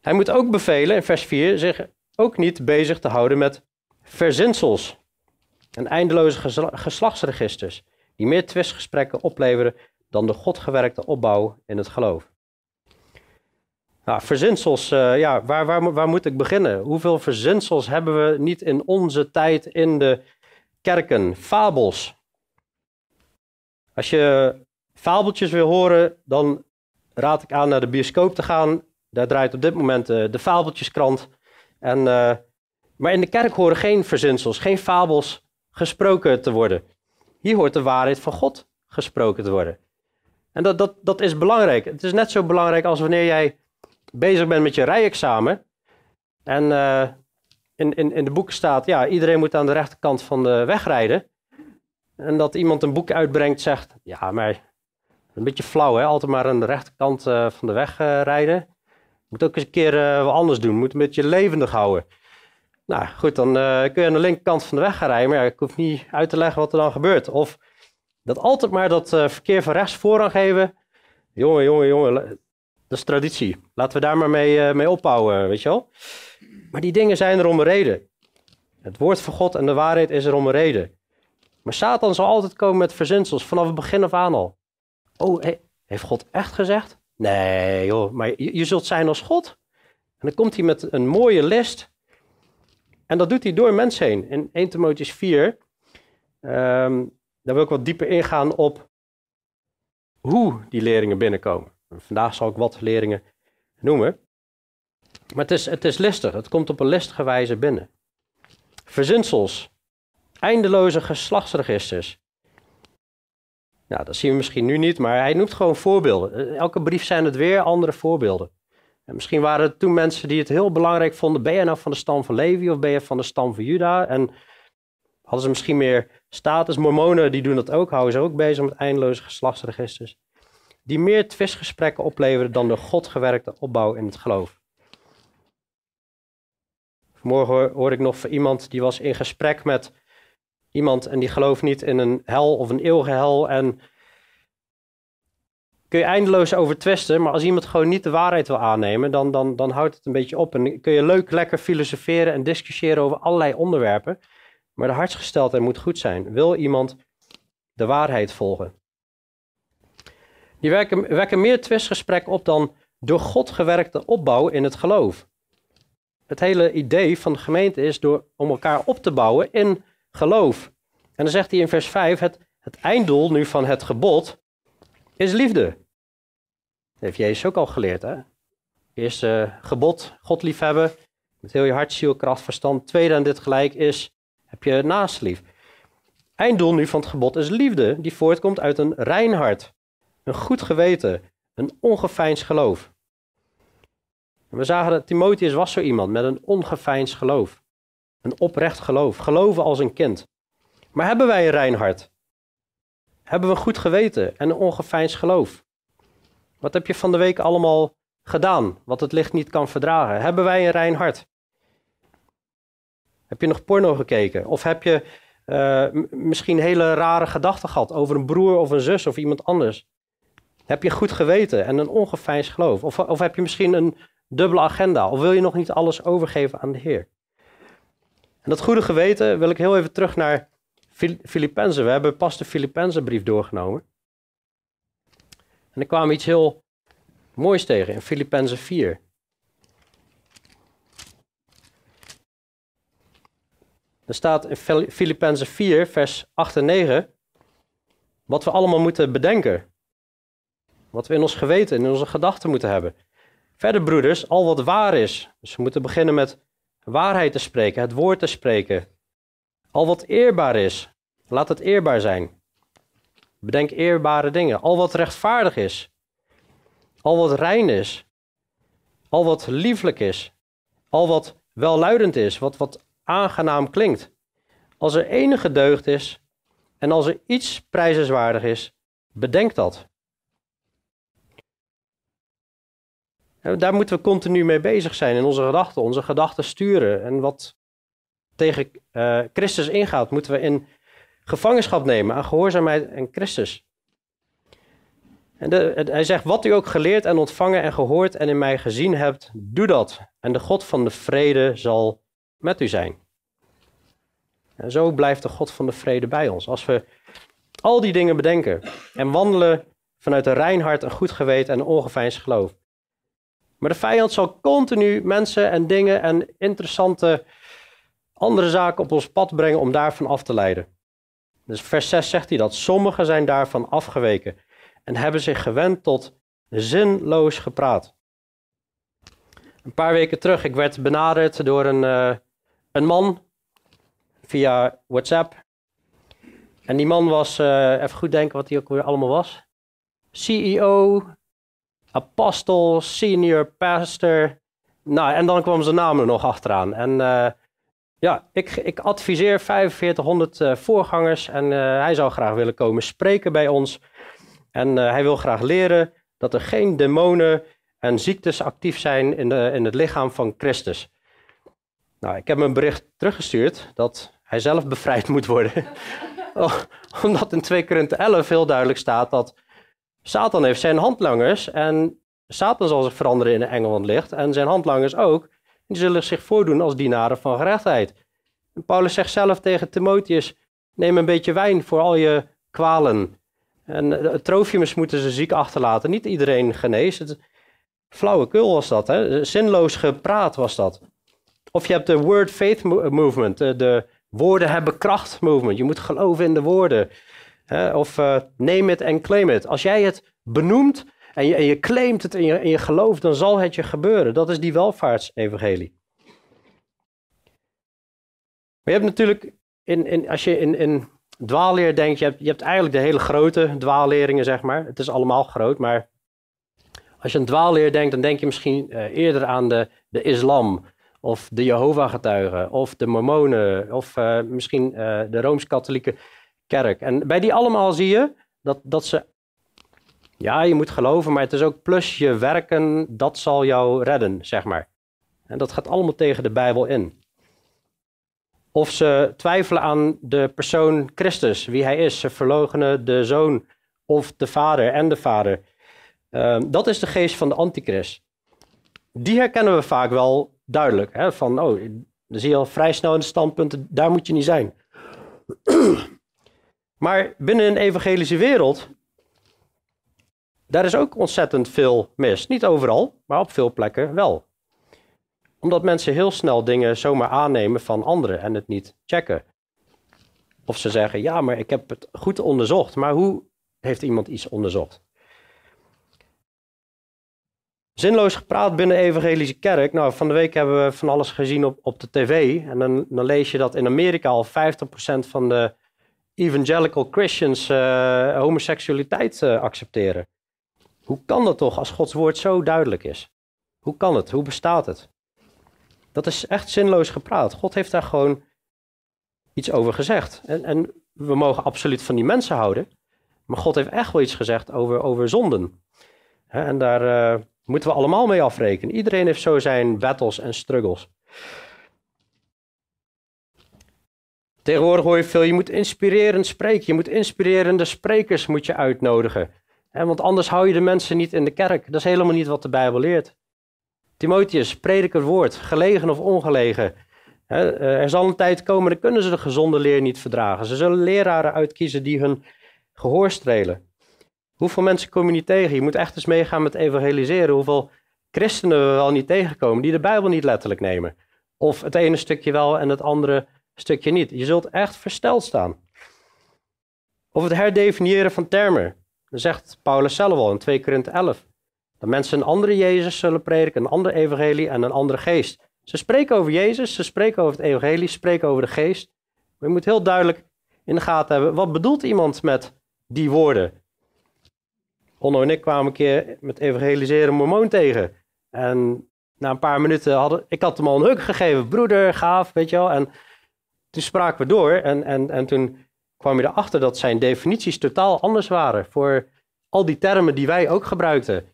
Hij moet ook bevelen, in vers 4, zich ook niet bezig te houden met verzinsels en eindeloze geslachtsregisters, die meer twistgesprekken opleveren dan de godgewerkte opbouw in het geloof. Nou, verzinsels, uh, ja, waar, waar, waar moet ik beginnen? Hoeveel verzinsels hebben we niet in onze tijd in de kerken? Fabels. Als je fabeltjes wil horen, dan raad ik aan naar de bioscoop te gaan daar draait op dit moment uh, de fabeltjeskrant. En, uh, maar in de kerk horen geen verzinsels, geen fabels gesproken te worden. Hier hoort de waarheid van God gesproken te worden. En dat, dat, dat is belangrijk. Het is net zo belangrijk als wanneer jij bezig bent met je rijexamen. En uh, in, in, in de boeken staat, ja, iedereen moet aan de rechterkant van de weg rijden. En dat iemand een boek uitbrengt, zegt, ja, maar een beetje flauw, hè? altijd maar aan de rechterkant uh, van de weg uh, rijden. Moet ook eens een keer wat anders doen. Moet een beetje levendig houden. Nou goed, dan kun je aan de linkerkant van de weg gaan rijden. Maar ik hoef niet uit te leggen wat er dan gebeurt. Of dat altijd maar dat verkeer van rechts voorrang geven. Jongen, jongen, jongen. Dat is traditie. Laten we daar maar mee, mee ophouden, weet je wel. Maar die dingen zijn er om een reden. Het woord van God en de waarheid is er om een reden. Maar Satan zal altijd komen met verzinsels, vanaf het begin af aan al. Oh, heeft God echt gezegd? Nee joh, maar je, zult zijn als God. En dan komt hij met een mooie list. En dat doet hij door mensen heen. In 1 Timotheus 4, um, ehm, daar wil ik wat dieper ingaan op hoe die leerlingen binnenkomen. Vandaag zal ik wat leerlingen noemen. Maar het is, het is listig, het komt op een listige wijze binnen. Verzinsels, eindeloze geslachtsregisters, nou, dat zien we misschien nu niet, maar hij noemt gewoon voorbeelden. Eh, elke brief zijn het weer andere voorbeelden. En misschien waren het toen mensen die het heel belangrijk vonden. Ben je nou van de stam van Levi of ben je van de stam van Juda? En hadden ze misschien meer status. Mormonen die doen dat ook, houden ze ook bezig met eindeloze geslachtsregisters. Die meer twistgesprekken opleveren dan de God gewerkte opbouw in het geloof. Vanmorgen hoorde ik nog van iemand die was in gesprek met iemand en die gelooft niet in een hel of een eeuwige hel. En kun je eindeloos over twisten, maar als iemand gewoon niet de waarheid wil aannemen, dan, dan, dan houdt het een beetje op. En kun je leuk, lekker filosoferen en discussiëren over allerlei onderwerpen, maar de hartsgesteldheid moet goed zijn. Wil iemand de waarheid volgen? Die wekken, wekken meer twistgesprek op dan door God gewerkte opbouw in het geloof. Het hele idee van de gemeente is door, om elkaar op te bouwen in geloof. En dan zegt hij in vers 5, het, het einddoel nu van het gebod is liefde. Dat heeft Jezus ook al geleerd. Hè? Eerste gebod, God liefhebben, met heel je hart, ziel, kracht, verstand. Tweede aan dit gelijk is, heb je naast lief. Einddoel nu van het gebod is liefde, die voortkomt uit een rein hart, een goed geweten, een ongeveinsd geloof. we zagen dat Timotheus was zo iemand met een ongeveinsd geloof. Een oprecht geloof, geloven als een kind. Maar hebben wij een rein hart? Hebben we een goed geweten en een ongeveinsd geloof? Wat heb je van de week allemaal gedaan, wat het licht niet kan verdragen? Hebben wij een rein hart? Heb je nog porno gekeken? Of heb je uh, misschien hele rare gedachten gehad over een broer of een zus of iemand anders? Heb je goed geweten en een ongeveinsd geloof? Of, of heb je misschien een dubbele agenda? Of wil je nog niet alles overgeven aan de Heer? En dat goede geweten wil ik heel even terug naar Filippenzen. We hebben pas de Filippenzenbrief doorgenomen. En er kwam iets heel moois tegen in Filippenzen 4. Er staat in Filippenzen 4, vers 8 en 9, wat we allemaal moeten bedenken. Wat we in ons geweten, in onze gedachten moeten hebben. Verder, broeders, al wat waar is. Dus we moeten beginnen met waarheid te spreken, het woord te spreken. Al wat eerbaar is, laat het eerbaar zijn. Bedenk eerbare dingen. Al wat rechtvaardig is, al wat rein is, al wat lieflijk is, al wat welluidend is, wat, wat aangenaam klinkt. Als er enige deugd is en als er iets prijzenswaardig is, bedenk dat. Daar moeten we continu mee bezig zijn in onze gedachten, onze gedachten sturen. En wat tegen uh, Christus ingaat, moeten we in gevangenschap nemen aan gehoorzaamheid en Christus. En de, hij zegt, wat u ook geleerd en ontvangen en gehoord en in mij gezien hebt, doe dat. En de God van de vrede zal met u zijn. En zo blijft de God van de vrede bij ons. Als we al die dingen bedenken en wandelen vanuit een rein hart, een goed geweten en een geloof. Maar de vijand zal continu mensen en dingen en interessante andere zaken op ons pad brengen om daarvan af te leiden. Dus vers 6 zegt hij dat sommigen zijn daarvan afgeweken en hebben zich gewend tot zinloos gepraat. Een paar weken terug, ik werd benaderd door een, uh, een man via WhatsApp. En die man was, uh, even goed denken wat hij ook weer allemaal was. CEO apostel, senior pastor. Nou, en dan kwam zijn naam er nog achteraan. En uh, ja, ik, ik adviseer 4500 uh, voorgangers en uh, hij zou graag willen komen spreken bij ons. En hij wil graag leren dat er geen demonen en ziektes actief zijn in, de, in het lichaam van Christus. Nou, ik heb hem een bericht teruggestuurd dat hij zelf bevrijd moet worden. Omdat in 2 Korinthe 11 heel duidelijk staat dat Satan heeft zijn handlangers en Satan zal zich veranderen in een engel van licht en zijn handlangers ook. Die zullen zich voordoen als dienaren van gerechtigheid. Paulus zegt zelf tegen Timotheus, neem een beetje wijn voor al je kwalen. En moeten ze ziek achterlaten. Niet iedereen geneest. Flauwekul was dat, hè? zinloos gepraat was dat. Of je hebt de word faith movement, de woorden hebben kracht movement. Je moet geloven in de woorden. Of uh, name it en claim it. Als jij het benoemt en je, en je claimt het en je, en je gelooft, dan zal het je gebeuren. Dat is die welvaartsevangelie. Je hebt natuurlijk, in, in, als je in, in dwaalleer denkt, je hebt, je hebt eigenlijk de hele grote dwaalleringen, zeg maar. Het is allemaal groot, maar als je aan dwaalleer denkt, dan denk je misschien uh, eerder aan de, de islam, of de Jehovah-getuigen, of de mormonen, of uh, misschien de Rooms-Katholieken kerk. En bij die allemaal zie je dat, dat ze, ja, je moet geloven, maar het is ook plus je werken, dat zal jou redden, zeg maar. En dat gaat allemaal tegen de Bijbel in. Of ze twijfelen aan de persoon Christus, wie hij is. Ze verloochenen de zoon of de vader en de vader. Ehm, dat is de geest van de antichrist. Die herkennen we vaak wel duidelijk. Hè? Van, oh, dan zie je al vrij snel in de standpunten, daar moet je niet zijn. Maar binnen een evangelische wereld, daar is ook ontzettend veel mis. Niet overal, maar op veel plekken wel. Omdat mensen heel snel dingen zomaar aannemen van anderen en het niet checken. Of ze zeggen, ja, maar ik heb het goed onderzocht. Maar hoe heeft iemand iets onderzocht? Zinloos gepraat binnen de evangelische kerk. Nou, van de week hebben we van alles gezien op, op de tv. En dan, dan lees je dat in Amerika al 50% van de evangelical Christians uh, homoseksualiteit uh, accepteren. Hoe kan dat toch als Gods woord zo duidelijk is? Hoe kan het? Hoe bestaat het? Dat is echt zinloos gepraat. God heeft daar gewoon iets over gezegd. En, en we mogen absoluut van die mensen houden. Maar God heeft echt wel iets gezegd over, over zonden. en daar, uh, moeten we allemaal mee afrekenen. Iedereen heeft zo zijn battles en struggles. Tegenwoordig hoor je veel, je moet inspirerend spreken. Je moet inspirerende sprekers moet je uitnodigen. want anders hou je de mensen niet in de kerk. Dat is helemaal niet wat de Bijbel leert. Timotheus, predik het woord, gelegen of ongelegen. Eh, er zal een tijd komen, dan kunnen ze de gezonde leer niet verdragen. Ze zullen leraren uitkiezen die hun gehoor strelen. Hoeveel mensen kom je niet tegen? Je moet echt eens meegaan met evangeliseren. Hoeveel christenen we wel niet tegenkomen die de Bijbel niet letterlijk nemen. Of het ene stukje wel en het andere stukje niet. Je zult echt versteld staan. Of het herdefiniëren van termen. Dat zegt Paulus zelf al in 2 Korinthe 11. Dat mensen een andere Jezus zullen prediken, een ander evangelie en een andere geest. Ze spreken over Jezus, ze spreken over het evangelie, ze spreken over de geest. Maar je moet heel duidelijk in de gaten hebben, wat bedoelt iemand met die woorden? Onno en ik kwamen een keer met evangeliseren mormoon tegen. En na een paar minuten hadden, ik had hem al een huk gegeven. Broeder, gaaf, weet je wel. En toen spraken we door en, en, en toen kwam je erachter dat zijn definities totaal anders waren voor al die termen die wij ook gebruikten.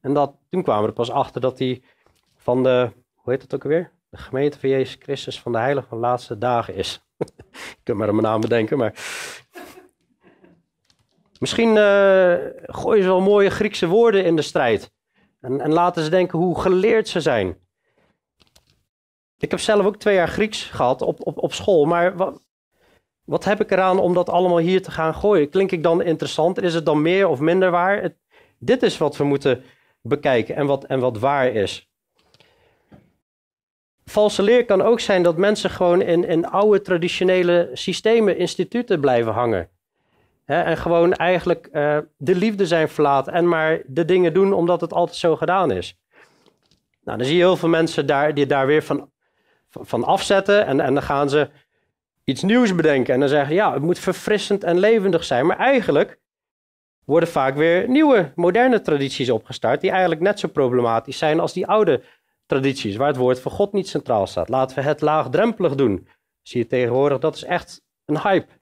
En dat, toen kwamen we er pas achter dat hij van de, hoe heet het ook alweer? De gemeente van Jezus Christus van de Heilige van de Laatste Dagen is. ik kan maar mijn naam bedenken, maar Misschien uh, gooien ze wel mooie Griekse woorden in de strijd. En, en, laten ze denken hoe geleerd ze zijn. Ik heb zelf ook twee jaar Grieks gehad op, op, op school. Maar wat, wat heb ik eraan om dat allemaal hier te gaan gooien? Klink ik dan interessant? Is het dan meer of minder waar? Dit is wat we moeten bekijken en wat, en wat waar is. Valse leer kan ook zijn dat mensen gewoon in, in oude traditionele systemen, instituten blijven hangen. en gewoon eigenlijk uh, de liefde zijn verlaten en maar de dingen doen omdat het altijd zo gedaan is. Nou, dan zie je heel veel mensen daar, die daar weer van, van afzetten en, en dan gaan ze iets nieuws bedenken. En dan zeggen ja, het moet verfrissend en levendig zijn. Maar eigenlijk worden vaak weer nieuwe, moderne tradities opgestart die eigenlijk net zo problematisch zijn als die oude tradities, waar het woord van God niet centraal staat. Laten we het laagdrempelig doen. Zie je tegenwoordig, dat is echt een hype.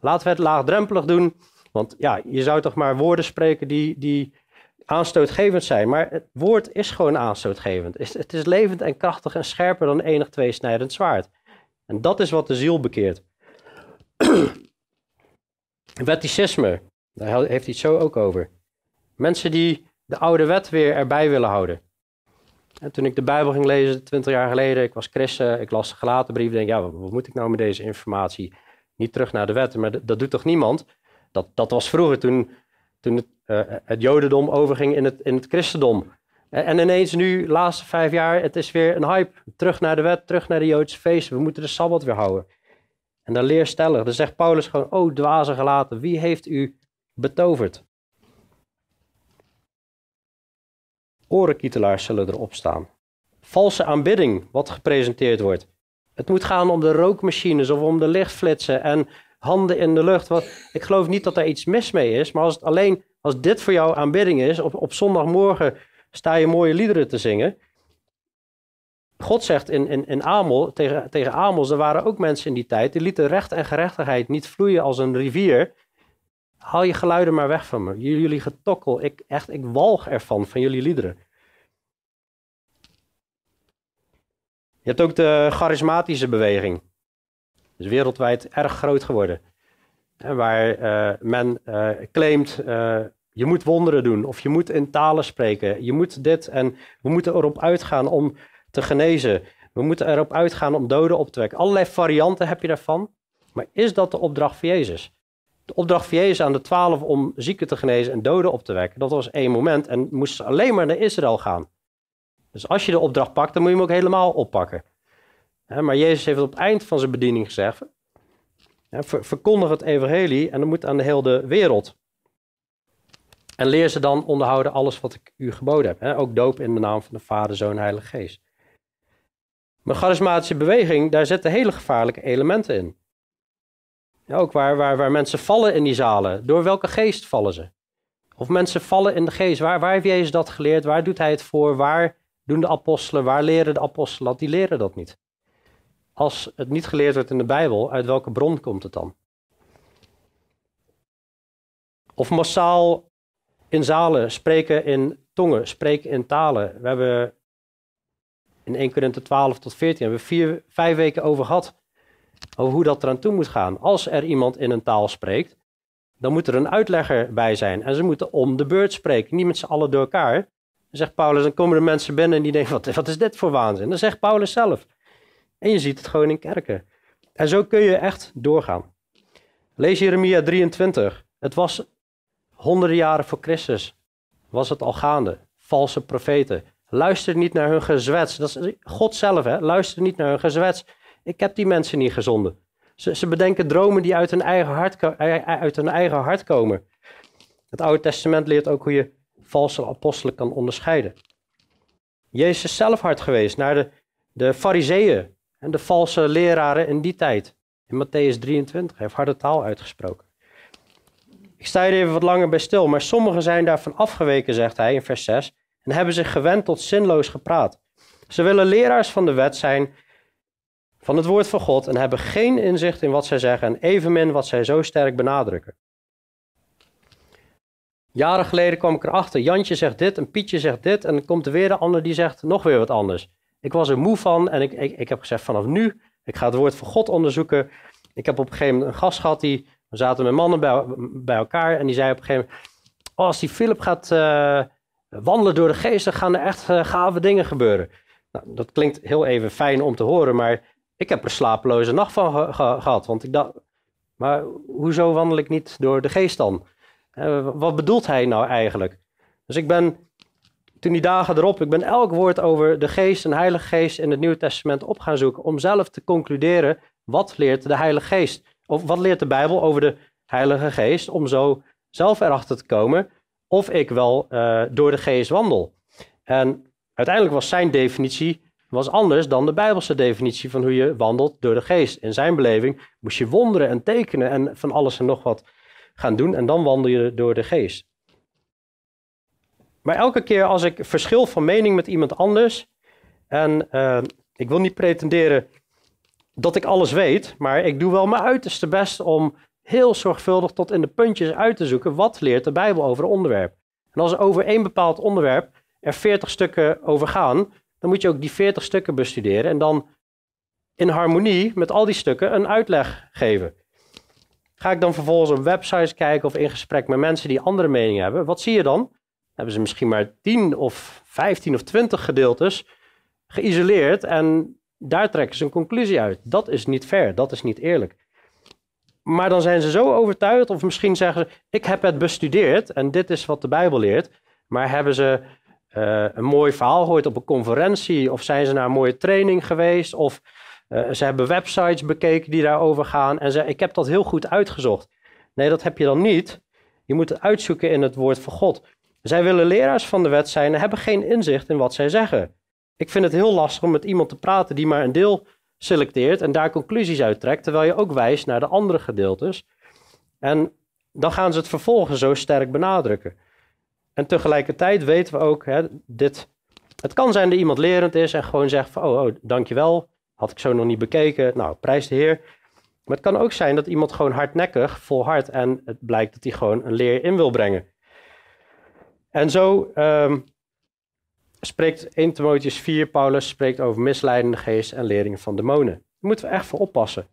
Laten we het laagdrempelig doen, want ja, je zou toch maar woorden spreken die, die aanstootgevend zijn. Maar het woord is gewoon aanstootgevend. Het is levend en krachtig en scherper dan enig tweesnijdend zwaard. En dat is wat de ziel bekeert. Wetticisme, daar heeft hij het zo ook over. Mensen die de oude wet weer erbij willen houden. En toen ik de Bijbel ging lezen, twintig jaar geleden, ik was christen, ik las de gelaten denk ja, wat, moet ik nou met deze informatie? Niet terug naar de wetten, maar dat, doet toch niemand? Dat, dat was vroeger toen, toen het, het jodendom overging in het, in het christendom. En, ineens nu, de laatste vijf jaar, het is weer een hype. Terug naar de wet, terug naar de Joodse feesten. We moeten de Sabbat weer houden. En dan leerstellig. Dan zegt Paulus gewoon, oh dwaze gelaten, wie heeft u betoverd? Orenkietelaars zullen erop staan. Valse aanbidding, wat gepresenteerd wordt. Het moet gaan om de rookmachines of om de lichtflitsen en handen in de lucht. Wat, ik geloof niet dat er iets mis mee is, maar als het alleen als dit voor jou aanbidding is, op, op zondagmorgen sta je mooie liederen te zingen. God zegt in, in, in Amel, tegen, tegen Amos, er waren ook mensen in die tijd, die lieten recht en gerechtigheid niet vloeien als een rivier. Haal je geluiden maar weg van me. Jullie getokkel, ik, echt, ik walg ervan, van jullie liederen. Je hebt ook de charismatische beweging. is wereldwijd erg groot geworden. Waar uh, men uh, claimt, uh, je moet wonderen doen of je moet in talen spreken. Je moet dit en we moeten erop uitgaan om te genezen. We moeten erop uitgaan om doden op te wekken. Allerlei varianten heb je daarvan. Maar is dat de opdracht van Jezus? De opdracht van Jezus aan de twaalf om zieken te genezen en doden op te wekken, dat was één moment en moesten ze alleen maar naar Israël gaan. Dus als je de opdracht pakt, dan moet je hem ook helemaal oppakken. Maar Jezus heeft op het eind van zijn bediening gezegd, verkondig het evangelie en dan moet aan de hele wereld. En leer ze dan onderhouden alles wat ik u geboden heb. Ook doop in de naam van de Vader, Zoon Heilige Geest. Maar charismatische beweging, daar zitten hele gevaarlijke elementen in. ook waar, waar, waar mensen vallen in die zalen. Door welke geest vallen ze? Of mensen vallen in de geest. Waar, waar heeft Jezus dat geleerd? Waar doet hij het voor? Waar doen de apostelen? Waar leren de apostelen dat? Die leren dat niet. Als het niet geleerd wordt in de Bijbel, uit welke bron komt het dan? Of massaal in zalen spreken in tongen, spreken in talen. We hebben in 1 Korinthe 12 tot 14 hebben we vier, vijf weken over gehad. Over hoe dat eraan toe moet gaan. Als er iemand in een taal spreekt, dan moet er een uitlegger bij zijn. En ze moeten om de beurt spreken, niet met z'n allen door elkaar. Dan zegt Paulus, dan komen er mensen binnen en die denken, wat, wat is dit voor waanzin? Dan zegt Paulus zelf. En je ziet het gewoon in kerken. En zo kun je echt doorgaan. Lees Jeremia 23. Het was honderden jaren voor Christus. Was het al gaande. Valse profeten. Luister niet naar hun gezwets. Dat is God zelf, hè? Luister niet naar hun gezwets. Ik heb die mensen niet gezonden. Ze, ze bedenken dromen die uit hun, eigen hart, uit hun eigen hart komen. Het Oude Testament leert ook hoe je valse apostelen kan onderscheiden. Jezus zelf hard geweest naar de, de fariseeën en de valse leraren in die tijd. In Matthäus 23 heeft harde taal uitgesproken. Ik sta hier even wat langer bij stil, maar sommigen zijn daarvan afgeweken, zegt hij in vers 6, en hebben zich gewend tot zinloos gepraat. Ze willen leraars van de wet zijn van het woord van God en hebben geen inzicht in wat zij zeggen en evenmin wat zij zo sterk benadrukken. Jaren geleden kwam ik erachter, Jantje zegt dit en Pietje zegt dit en dan komt er weer een ander die zegt nog weer wat anders. Ik was er moe van en ik, ik, ik heb gezegd vanaf nu, ik ga het woord van God onderzoeken. Ik heb op een gegeven moment een gast gehad, die, we zaten met mannen bij, bij elkaar en die zei op een gegeven moment, oh, als die Philip gaat uh, wandelen door de geest, dan gaan er echt uh, gave dingen gebeuren. Nou, dat klinkt heel even fijn om te horen, maar ik heb er slapeloze nacht van gehad. Want ik dacht, maar hoezo wandel ik niet door de geest dan? Uh, wat bedoelt hij nou eigenlijk? Dus ik ben toen die dagen erop, ik ben elk woord over de geest en heilige geest in het Nieuwe Testament op gaan zoeken. Om zelf te concluderen, wat leert de heilige geest? Of wat leert de Bijbel over de heilige geest? Om zo zelf erachter te komen of ik wel uh, door de geest wandel. En uiteindelijk was zijn definitie was anders dan de Bijbelse definitie van hoe je wandelt door de geest. In zijn beleving moest je wonderen en tekenen en van alles en nog wat gaan doen en dan wandel je door de geest. Maar elke keer als ik verschil van mening met iemand anders, en uh, ik wil niet pretenderen dat ik alles weet, maar ik doe wel mijn uiterste best om heel zorgvuldig tot in de puntjes uit te zoeken wat leert de Bijbel over een onderwerp. En als er over één bepaald onderwerp er 40 stukken over gaan, dan moet je ook die 40 stukken bestuderen en dan in harmonie met al die stukken een uitleg geven. Ga ik dan vervolgens op websites kijken of in gesprek met mensen die andere meningen hebben, wat zie je dan? Hebben ze misschien maar 10 of 15 of 20 gedeeltes geïsoleerd en daar trekken ze een conclusie uit. Dat is niet fair, dat is niet eerlijk. Maar dan zijn ze zo overtuigd, of misschien zeggen ze: Ik heb het bestudeerd en dit is wat de Bijbel leert. Maar hebben ze uh, een mooi verhaal gehoord op een conferentie, of zijn ze naar een mooie training geweest, of uh, ze hebben websites bekeken die daarover gaan en ze: Ik heb dat heel goed uitgezocht. Nee, dat heb je dan niet. Je moet het uitzoeken in het woord van God. Zij willen leraars van de wet zijn en hebben geen inzicht in wat zij zeggen. Ik vind het heel lastig om met iemand te praten die maar een deel selecteert en daar conclusies uit trekt, terwijl je ook wijst naar de andere gedeeltes. En dan gaan ze het vervolgens zo sterk benadrukken. En tegelijkertijd weten we ook, hè, dit Het kan zijn dat iemand lerend is en gewoon zegt van, oh, oh, dankjewel, had ik zo nog niet bekeken, nou, prijs de Heer. Maar het kan ook zijn dat iemand gewoon hardnekkig, volhardt en het blijkt dat hij gewoon een leer in wil brengen. En zo um, spreekt 1 Timotheus 4, Paulus spreekt over misleidende geest en leringen van demonen. Daar moeten we echt voor oppassen.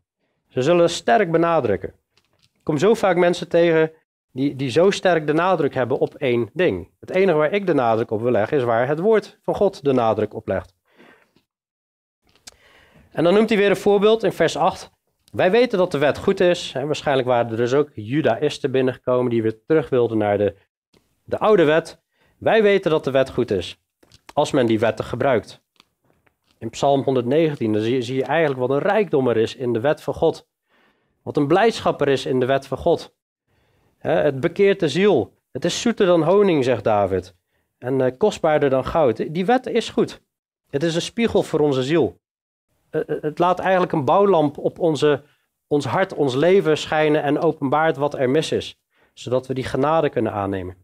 Ze zullen sterk benadrukken. Ik kom zo vaak mensen tegen die, die zo sterk de nadruk hebben op één ding. Het enige waar ik de nadruk op wil leggen is waar het woord van God de nadruk op legt. En dan noemt hij weer een voorbeeld in vers 8. Wij weten dat de wet goed is. En waarschijnlijk waren er dus ook judaïsten binnengekomen die weer terug wilden naar de, de oude wet. Wij weten dat de wet goed is. Als men die wetten gebruikt. In Psalm 119 dan zie, je, zie je eigenlijk wat een rijkdom er is in de wet van God. Wat een blijdschap er is in de wet van God. het bekeert de ziel. Het is zoeter dan honing, zegt David. En uh, kostbaarder dan goud. Die wet is goed. Het is een spiegel voor onze ziel. Uh, het laat eigenlijk een bouwlamp op onze, ons hart, ons leven schijnen en openbaart wat er mis is. Zodat we die genade kunnen aannemen.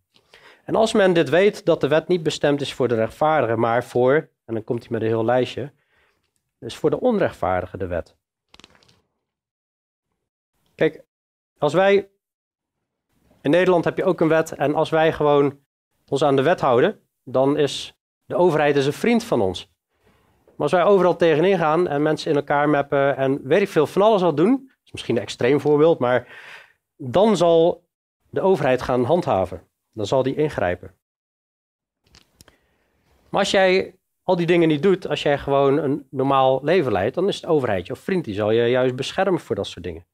En als men dit weet, dat de wet niet bestemd is voor de rechtvaardigen, maar voor, en dan komt hij met een heel lijstje, is voor de onrechtvaardigen de wet. Kijk, als wij. In Nederland heb je ook een wet. En als wij gewoon ons aan de wet houden, dan is de overheid een vriend van ons. Maar als wij overal tegenin gaan en mensen in elkaar mappen en weet ik veel van alles al doen, is misschien een extreem voorbeeld, maar dan zal de overheid gaan handhaven. Dan zal die ingrijpen. Maar als jij al die dingen niet doet, als jij gewoon een normaal leven leidt, dan is de overheid je vriend. Die zal je juist beschermen voor dat soort dingen.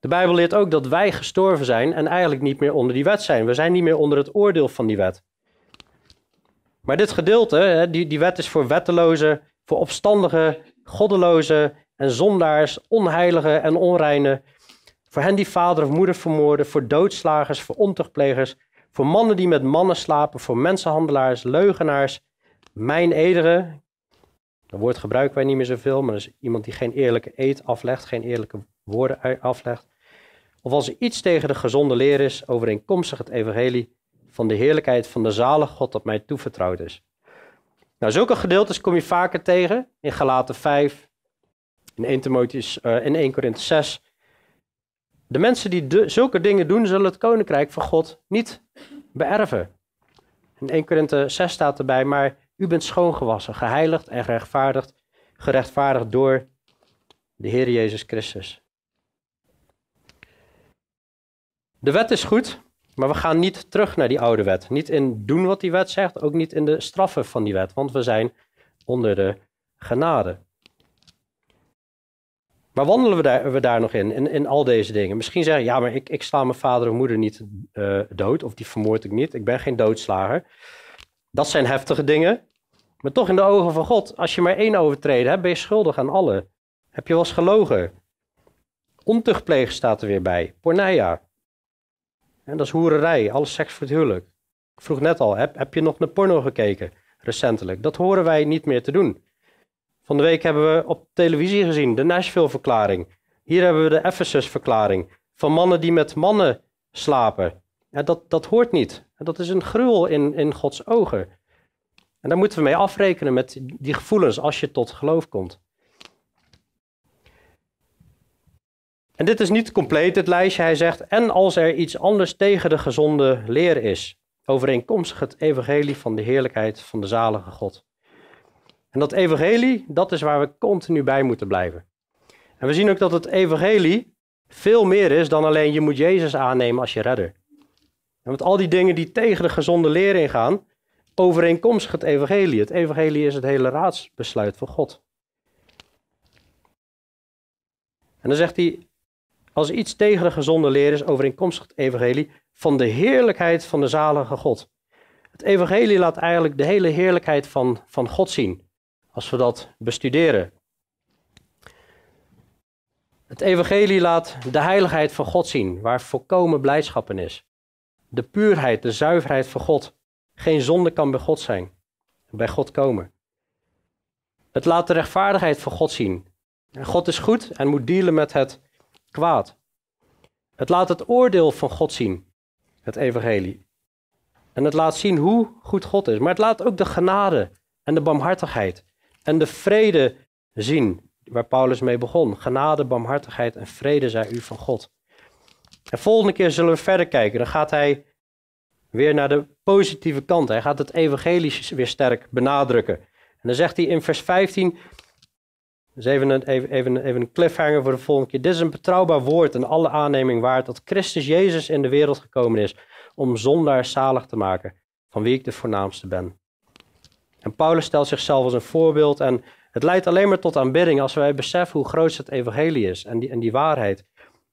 De Bijbel leert ook dat wij gestorven zijn en eigenlijk niet meer onder die wet zijn. We zijn niet meer onder het oordeel van die wet. Maar dit gedeelte, die, die wet is voor wettelozen, voor opstandigen, goddelozen en zondaars, onheiligen en onreinen. Voor hen die vader of moeder vermoorden, voor doodslagers, voor ontuchtplegers, voor mannen die met mannen slapen, voor mensenhandelaars, leugenaars, mijn ederen, dat woord gebruiken wij niet meer zoveel, maar dat is iemand die geen eerlijke eed aflegt, geen eerlijke woorden aflegt. Of als er iets tegen de gezonde leer is, overeenkomstig het evangelie van de heerlijkheid van de zalige God dat mij toevertrouwd is. Nou, zulke gedeeltes kom je vaker tegen in Galaten 5, in 1, Timotheus, uh, in 1 Korinthe 6. De mensen die zulke dingen doen, zullen het koninkrijk van God niet beërven. In 1 Korinthe 6 staat erbij, maar u bent schoongewassen, geheiligd en gerechtvaardigd, gerechtvaardigd door de Heer Jezus Christus. De wet is goed, maar we gaan niet terug naar die oude wet. Niet in doen wat die wet zegt, ook niet in de straffen van die wet, want we zijn onder de genade. Maar wandelen we daar, we daar nog in, in, in al deze dingen? Misschien zeggen, ja, maar ik, ik sla mijn vader en moeder niet uh, dood, of die vermoord ik niet. Ik ben geen doodslager. Dat zijn heftige dingen. Maar toch in de ogen van God, als je maar één overtreden hebt, ben je schuldig aan alle. Heb je wel eens gelogen? Ontuchtplegen staat er weer bij. Porneia. En dat is hoererij, alles seks voor het huwelijk. Ik vroeg net al, heb, heb je nog naar porno gekeken recentelijk? Dat horen wij niet meer te doen. Van de week hebben we op televisie gezien de Nashville-verklaring. Hier hebben we de Ephesus-verklaring. Van mannen die met mannen slapen. Dat, dat hoort niet. Dat is een gruwel in, in Gods ogen. En daar moeten we mee afrekenen met die gevoelens als je tot geloof komt. En dit is niet compleet, het lijstje. Hij zegt, en als er iets anders tegen de gezonde leer is, overeenkomstig het evangelie van de heerlijkheid van de zalige God. En dat evangelie, dat is waar we continu bij moeten blijven. En we zien ook dat het evangelie veel meer is dan alleen je moet Jezus aannemen als je redder. En met al die dingen die tegen de gezonde leer ingaan, overeenkomstig het evangelie. Het evangelie is het hele raadsbesluit van God. En dan zegt hij, als iets tegen de gezonde leer is, overeenkomstig het evangelie, van de heerlijkheid van de zalige God. Het evangelie laat eigenlijk de hele heerlijkheid van, van God zien, als we dat bestuderen. Het evangelie laat de heiligheid van God zien, waar volkomen blijdschap in is de puurheid, de zuiverheid van God. Geen zonde kan bij God zijn, bij God komen. Het laat de rechtvaardigheid van God zien. God is goed en moet dealen met het kwaad. Het laat het oordeel van God zien, het evangelie. En het laat zien hoe goed God is. Maar het laat ook de genade en de barmhartigheid en de vrede zien. Waar Paulus mee begon. Genade, barmhartigheid en vrede zij u van God. En volgende keer zullen we verder kijken. Dan gaat hij weer naar de positieve kant. Hij gaat het evangelie weer sterk benadrukken. En dan zegt hij in vers 15. Dus even een, even, even een cliffhanger voor de volgende keer. Dit is een betrouwbaar woord en alle aanneming waard dat Christus Jezus in de wereld gekomen is om zondaars zalig te maken, van wie ik de voornaamste ben. En Paulus stelt zichzelf als een voorbeeld en het leidt alleen maar tot aanbidding als wij beseffen hoe groot het evangelie is en die, en die waarheid.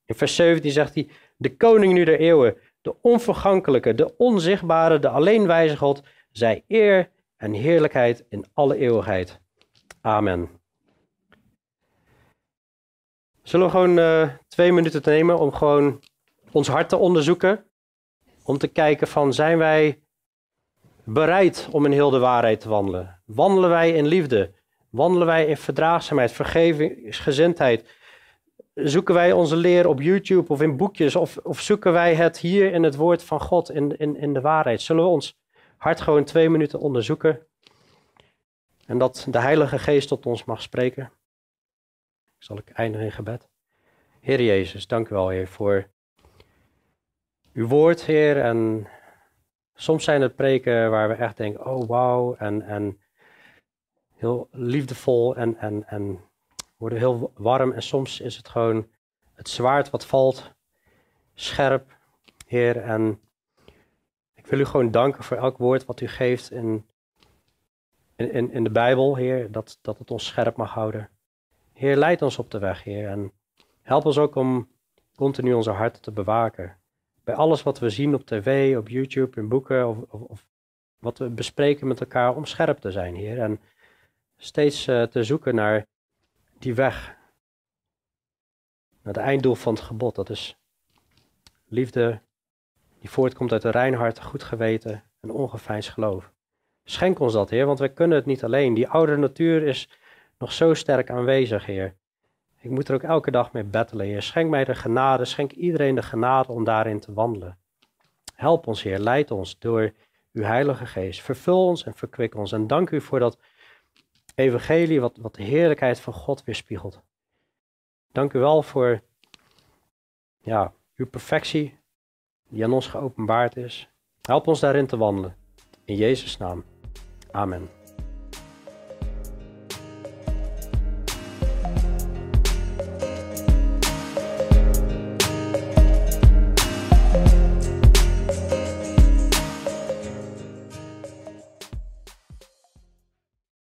In vers 17 zegt hij, de koning nu der eeuwen, de onvergankelijke, de onzichtbare, de alleenwijze God, zij eer en heerlijkheid in alle eeuwigheid. Amen. Zullen we gewoon uh, twee minuten nemen om gewoon ons hart te onderzoeken? Om te kijken van, zijn wij bereid om in heel de waarheid te wandelen? Wandelen wij in liefde? Wandelen wij in verdraagzaamheid, vergevingsgezindheid? Zoeken wij onze leer op YouTube of in boekjes? Of, of zoeken wij het hier in het woord van God, in, in, in de waarheid? Zullen we ons hart gewoon twee minuten onderzoeken? En dat de Heilige Geest tot ons mag spreken? Zal ik eindigen in gebed? Heer Jezus, dank u wel, Heer, voor uw woord, Heer. En soms zijn het preken waar we echt denken, oh wauw, en, en heel liefdevol en, en, en worden heel warm. En soms is het gewoon het zwaard wat valt, scherp, Heer. En ik wil u gewoon danken voor elk woord wat u geeft in, in, in de Bijbel, Heer, dat, dat het ons scherp mag houden. Heer, leid ons op de weg, Heer. En help ons ook om continu onze harten te bewaken. Bij alles wat we zien op tv, op YouTube, in boeken of, of, wat we bespreken met elkaar om scherp te zijn, Heer. En steeds uh, te zoeken naar die weg. Naar het einddoel van het gebod. Dat is liefde die voortkomt uit een rein hart, goed geweten en ongeveinsd geloof. Schenk ons dat, Heer, want wij kunnen het niet alleen. Die oude natuur is nog zo sterk aanwezig, Heer. Ik moet er ook elke dag mee battelen, Heer. Schenk mij de genade, schenk iedereen de genade om daarin te wandelen. Help ons, Heer, leid ons door uw Heilige Geest. Vervul ons en verkwik ons. En dank u voor dat evangelie wat, wat de heerlijkheid van God weerspiegelt. Dank u wel voor ja, uw perfectie die aan ons geopenbaard is. Help ons daarin te wandelen. In Jezus' naam. Amen.